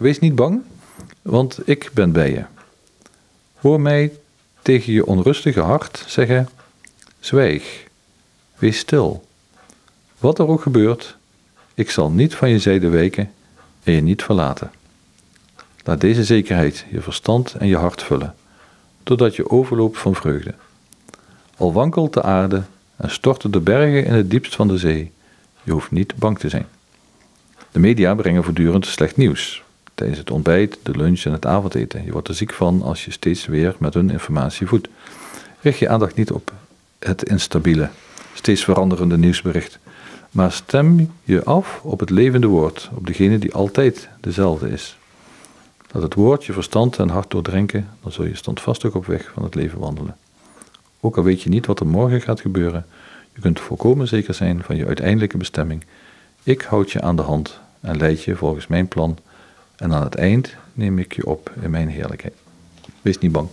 Wees niet bang, want ik ben bij je. Hoor mij tegen je onrustige hart zeggen: Zwijg, wees stil. Wat er ook gebeurt, ik zal niet van je zijde wijken en je niet verlaten. Laat deze zekerheid je verstand en je hart vullen, totdat je overloopt van vreugde. Al wankelt de aarde en storten de bergen in het diepst van de zee, je hoeft niet bang te zijn. De media brengen voortdurend slecht nieuws. Tijdens het ontbijt, de lunch en het avondeten. Je wordt er ziek van als je steeds weer met hun informatie voedt. Richt je aandacht niet op het instabiele, steeds veranderende nieuwsbericht, maar stem je af op het levende woord, op degene die altijd dezelfde is. Laat het woord je verstand en hart doordrenken, dan zul je standvastig op weg van het leven wandelen. Ook al weet je niet wat er morgen gaat gebeuren, je kunt volkomen zeker zijn van je uiteindelijke bestemming. Ik houd je aan de hand en leid je volgens mijn plan, en aan het eind neem ik je op in mijn heerlijkheid. Wees niet bang.